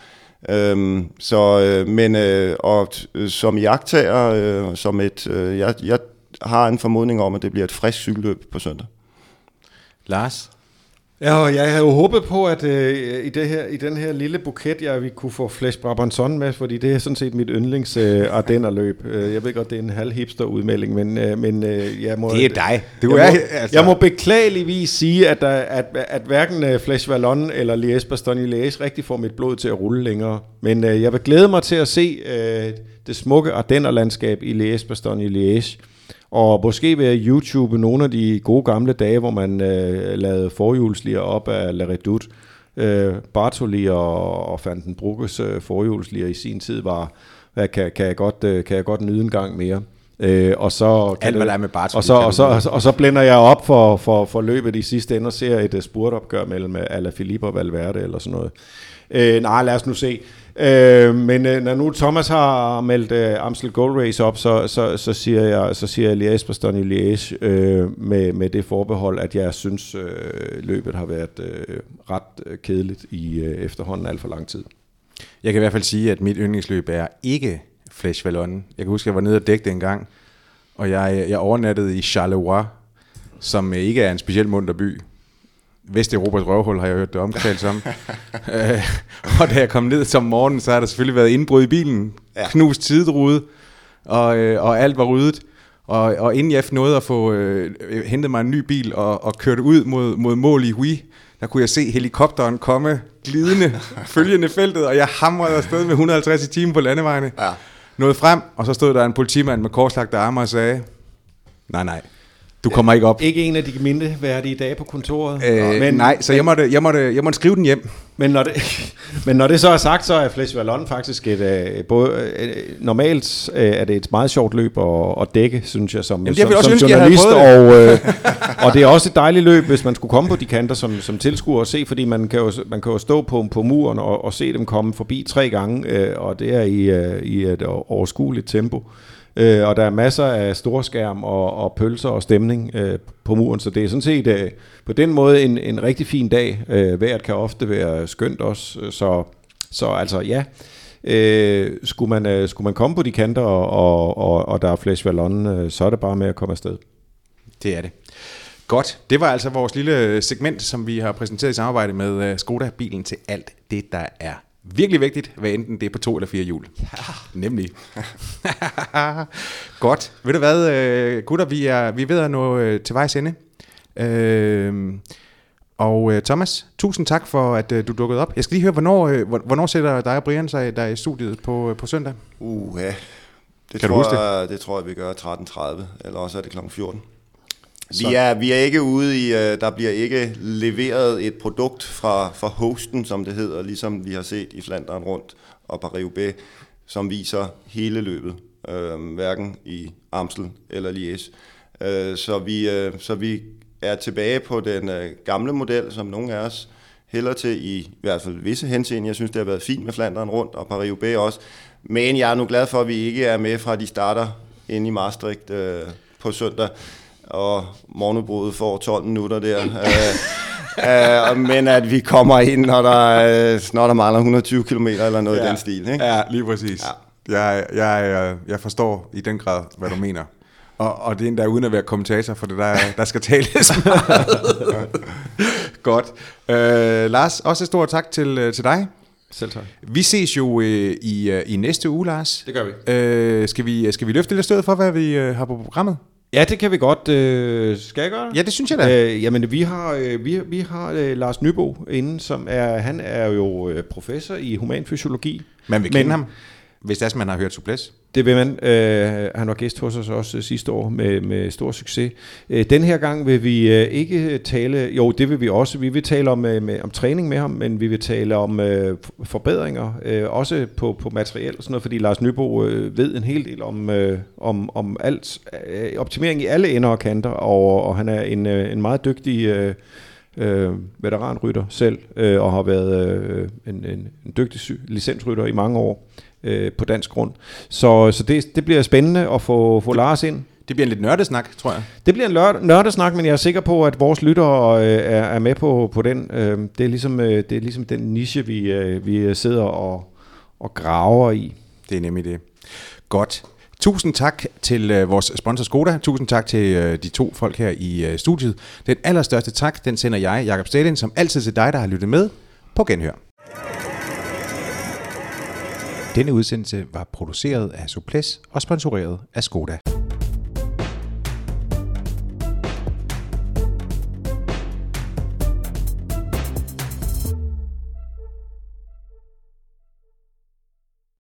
Øhm, så, øh, men øh, og t- øh, som jagttager, øh, som et, øh, jeg, jeg har en formodning om, at det bliver et frisk cykelløb på søndag. Lars? Ja, og jeg havde jo håbet på, at øh, i, det her, i den her lille buket, jeg vi kunne få Flash Brabanson med, fordi det er sådan set mit yndlings øh, Ardenner-løb. Øh, jeg ved godt, det er en halv hipster udmelding, men, øh, men øh, jeg må... Det er dig. Du jeg, er, må, altså- jeg må beklageligvis sige, at, der, at, at hverken øh, Flash Vallon eller Liège Bastogne Liège rigtig får mit blod til at rulle længere. Men øh, jeg vil glæde mig til at se øh, det smukke Ardenner-landskab i Liège Bastogne Liège. Og måske ved YouTube nogle af de gode gamle dage, hvor man øh, lavede forhjulslier op af La Redoute. Øh, Bartoli og, og Fanden Bruges øh, forhjulslier i sin tid var, hvad, kan, kan, jeg godt, øh, kan jeg godt nyde en gang mere. Øh, og så Alt, hvad der er med Bartoli, og så, og, så, og, så, og så blænder jeg op for, for, for løbet i sidste ende og ser et uh, spurtopgør mellem uh, Alaphilippe og Valverde eller sådan noget. Øh, nej, lad os nu se. Øh, men øh, når nu Thomas har meldt øh, Amstel Gold Race op, så, så, så siger jeg, så siger jeg Liège Bastogne Liège øh, med, med det forbehold, at jeg synes, øh, løbet har været øh, ret øh, kedeligt i øh, efterhånden alt for lang tid. Jeg kan i hvert fald sige, at mit yndlingsløb er ikke Flesh Vallon. Jeg kan huske, jeg var nede og dække det en gang, og jeg, jeg overnattede i Charleroi, som ikke er en speciel munter by. Vesteuropas røvhul har jeg hørt det omtalt som. øh, og da jeg kom ned som morgen, så har der selvfølgelig været indbrud i bilen, ja. Knust sidrude, og, øh, og alt var ryddet. Og, og inden jeg nåede at få øh, hentet mig en ny bil og, og kørt ud mod, mod mål i Hui, der kunne jeg se helikopteren komme glidende, følgende feltet, og jeg hamrede afsted med 150 i timen på landevejene. Ja. Nåede frem, og så stod der en politimand med korslagte arme og sagde, nej, nej, du kommer ikke op. Ikke en af de mindre værdige dage på kontoret. Øh, men, nej, så jeg måtte, jeg, måtte, jeg måtte skrive den hjem. Men når, det, men når det så er sagt, så er Flesh Vallon faktisk et, øh, både, øh, normalt øh, er det et meget sjovt løb at, at dække, synes jeg, som, Jamen, som, jeg også som ønske, jeg journalist. Og, øh, og det er også et dejligt løb, hvis man skulle komme på de kanter som, som tilskuer og se, fordi man kan jo, man kan jo stå på, på muren og, og se dem komme forbi tre gange, øh, og det er i, øh, i et overskueligt tempo. Øh, og der er masser af storskærm og, og pølser og stemning øh, på muren, så det er sådan set øh, på den måde en, en rigtig fin dag. Øh, vejret kan ofte være skønt også, øh, så, så altså ja, øh, skulle, man, øh, skulle man komme på de kanter, og, og, og, og der er Flash Vallon, øh, så er det bare med at komme afsted. Det er det. Godt. Det var altså vores lille segment, som vi har præsenteret i samarbejde med øh, Skoda, bilen til alt det, der er virkelig vigtigt, hvad enten det er på to eller fire hjul. Ja. Nemlig. Godt. Ved du hvad, øh, gutter, vi er, vi er ved at nå øh, til vejs ende. Øh, og øh, Thomas, tusind tak for, at øh, du dukkede op. Jeg skal lige høre, hvornår, øh, hvor- hvornår sætter dig og Brian sig der i studiet på, øh, på søndag? Uh, ja. Det, Kan du tror huske jeg, det tror jeg, vi gør 13.30, eller også er det kl. 14. Vi er, vi er ikke ude i, øh, der bliver ikke leveret et produkt fra, fra hosten, som det hedder, ligesom vi har set i Flandern rundt og Paris-Roubaix, som viser hele løbet, øh, hverken i Amstel eller Liège. Øh, så, vi, øh, så vi er tilbage på den øh, gamle model, som nogle af os hælder til i, i hvert fald visse henseende. Jeg synes, det har været fint med Flandern rundt og Paris-Roubaix også. Men jeg er nu glad for, at vi ikke er med fra de starter inde i Maastricht øh, på søndag og morgenudbruddet får 12 minutter der. øh, øh, men at vi kommer ind, når der, øh, når der mangler 120 km eller noget ja. i den stil. Ikke? Ja, lige præcis. Ja. Jeg, jeg, jeg forstår i den grad, hvad du mener. Og, og det er endda uden at være kommentator, for det der, der skal tales meget. Godt. Øh, Lars, også et stort tak til, øh, til dig. Selv tak. Vi ses jo øh, i, øh, i næste uge, Lars. Det gør vi. Øh, skal vi. Skal vi løfte lidt stød for, hvad vi øh, har på programmet? Ja, det kan vi godt. Øh, skal jeg gøre det? Ja, det synes jeg da. Øh, jamen, vi har, øh, vi, vi har øh, Lars Nybo inde, som er, han er jo øh, professor i humanfysiologi. Man vil kende ham, hvis det er, som man har hørt Suples. Det vil man. Øh, han var gæst hos os også sidste år med, med stor succes. Øh, den her gang vil vi øh, ikke tale, jo det vil vi også, vi vil tale om, øh, med, om træning med ham, men vi vil tale om øh, forbedringer, øh, også på, på materiel og sådan noget, fordi Lars Nybo øh, ved en hel del om, øh, om, om alt, øh, optimering i alle ender og kanter, og, og han er en, øh, en meget dygtig øh, øh, veteranrytter selv, øh, og har været øh, en, en, en dygtig licensrytter i mange år øh, på dansk grund. Så, så det, det bliver spændende at få, få Lars ind. Det bliver en lidt nørdesnak, tror jeg. Det bliver en lør- nørdesnak, men jeg er sikker på, at vores lyttere øh, er, er med på, på den. Øh, det, er ligesom, øh, det er ligesom den niche, vi, øh, vi sidder og, og graver i. Det er nemlig det. Godt. Tusind tak til øh, vores sponsor Skoda. Tusind tak til øh, de to folk her i øh, studiet. Den allerstørste tak, den sender jeg, Jakob Stalin, som altid til dig, der har lyttet med på Genhør. Denne udsendelse var produceret af Suples og sponsoreret af Skoda.